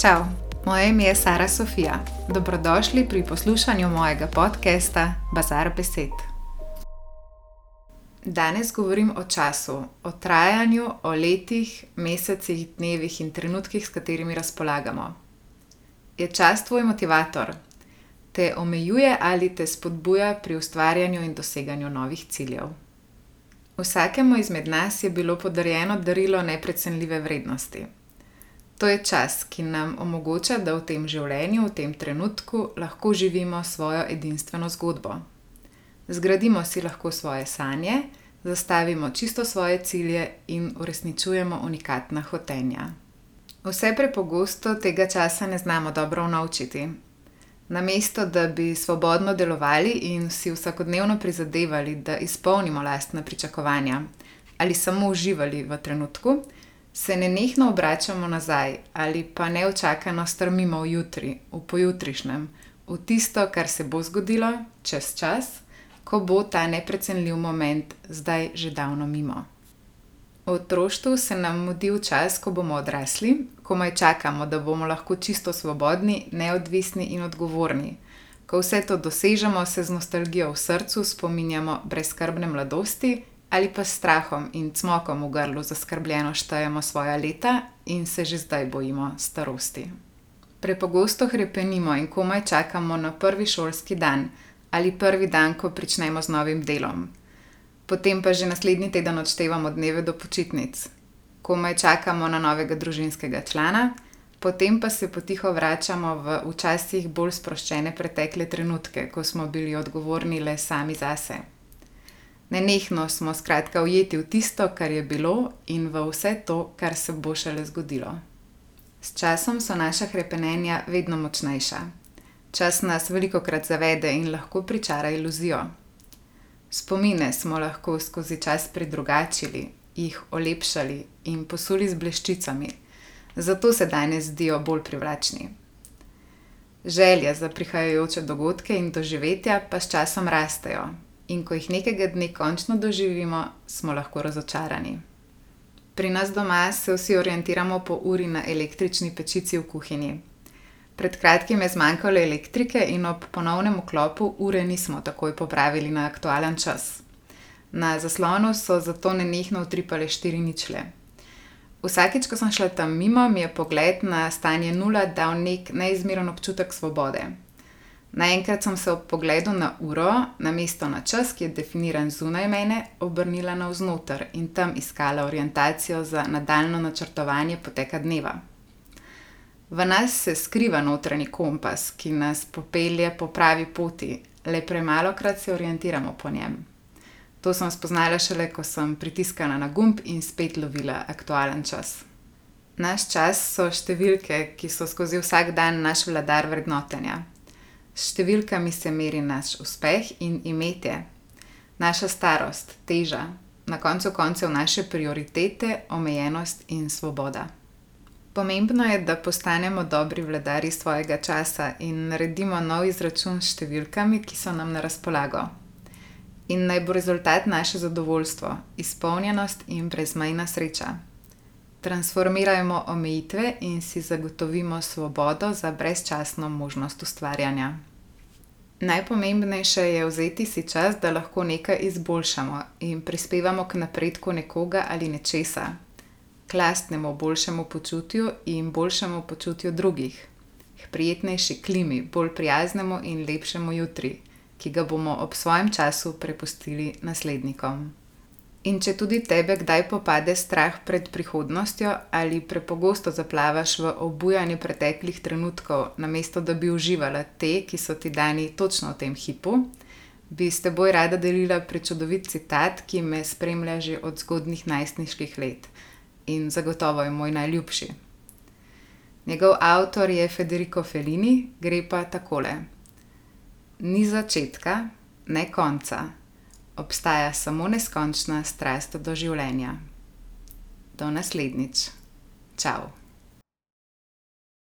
Čau, moje ime je Sara Sofija. Dobrodošli pri poslušanju mojega podcasta Bazar Besed. Danes govorim o času, o trajanju, o letih, mesecih, dnevih in trenutkih, s katerimi razpolagamo. Je čas tvoj motivator? Te omejuje ali te spodbuja pri ustvarjanju in doseganju novih ciljev? Vsakemu izmed nas je bilo podarjeno darilo neprecenljive vrednosti. To je čas, ki nam omogoča, da v tem življenju, v tem trenutku lahko živimo svojo edinstveno zgodbo. Zgradimo si lahko svoje sanje, zastavimo čisto svoje cilje in uresničujemo unikatna hotenja. Vse prepogosto tega časa ne znamo dobro unovčiti. Namesto da bi svobodno delovali in si vsakodnevno prizadevali, da izpolnimo lastna pričakovanja ali samo uživali v trenutku, se ne nehno obračamo nazaj ali pa neočakano strmimo v jutri, v pojutrišnjem, v tisto, kar se bo zgodilo čez čas, ko bo ta neprecenljiv moment zdaj že davno mimo. V otroštvu se nam mudi v čas, ko bomo odrasli, komaj čakamo, da bomo lahko čisto svobodni, neodvisni in odgovorni. Ko vse to dosežemo, se z nostalgijo v srcu spominjamo brezskrbne mladosti ali pa s strahom in cmokom v grlu zaskrbljeno štejemo svoja leta in se že zdaj bojimo starosti. Prepogosto hrepenimo in komaj čakamo na prvi šolski dan ali prvi dan, ko pričnemo z novim delom. Potem pa že naslednji teden odštevamo dneve do počitnic. Komaj čakamo na novega družinskega člana, potem pa se potiho vračamo v včasih bolj sproščene pretekle trenutke, ko smo bili odgovorni le sami zase. Nenehno smo skratka ujeti v tisto, kar je bilo, in v vse to, kar se bo šele zgodilo. S časom so naša hrepenenja vedno močnejša. Čas nas veliko krat zavede in lahko pričara iluzijo. Spomine smo lahko skozi čas predrugačili, jih olepšali in posuli z bleščicami, zato se danes zdijo bolj privlačni. Želje za prihajajoče dogodke in doživetja pa s časom rastejo, in ko jih nekega dne končno doživimo, smo lahko razočarani. Pri nas doma se vsi orientiramo po uri na električni pečici v kuhinji. Pred kratkim je zmanjkalo elektrike in ob ponovnem vklopu ure nismo takoj popravili na aktualen čas. Na zaslonu so zato nenehno utripale štiri ničle. Vsakič, ko sem šla tam mimo, mi je pogled na stanje nula dal nek neizmeren občutek svobode. Naenkrat sem se ob pogledu na uro, na mesto na čas, ki je definiran zunaj mene, obrnila navznoter in tam iskala orientacijo za nadaljno načrtovanje poteka dneva. V nas se skriva notranji kompas, ki nas popelje po pravi poti, le premalo krat se orientiramo po njem. To sem spoznala šele, ko sem pritiskala na gumb in spet lovila aktualen čas. Naš čas so številke, ki so skozi vsak dan naš vladar vrednotenja. S številkami se meri naš uspeh in imetje, naša starost, teža, na koncu koncev naše prioritete, omejenost in svoboda. Pomembno je, da postanemo dobri vladari svojega časa in naredimo nov izračun s številkami, ki so nam na razpolago. In naj bo rezultat naše zadovoljstvo, izpolnjenost in brezmejna sreča transformirajmo omejitve in si zagotovimo svobodo za brezčasno možnost ustvarjanja. Najpomembnejše je vzeti si čas, da lahko nekaj izboljšamo in prispevamo k napredku nekoga ali nečesa, k lastnemu boljšemu počutju in boljšemu počutju drugih, k prijetnejši klimi, bolj prijaznemu in lepšemu jutri, ki ga bomo ob svojem času prepustili naslednikom. In če tudi tebe kdaj popade strah pred prihodnostjo ali prepogosto zaplavaš v obujanje preteklih trenutkov, namesto da bi uživala te, ki so ti dani točno v tem hipu, bi s teboj rada delila prečudovit citat, ki me spremlja že od zgodnih najstniških let. In zagotovo je moj najljubši. Njegov avtor je Federico Fellini, gre pa takole: Ni začetka, ne konca obstaja samo neskončna strast do življenja. Do naslednjič. Ciao.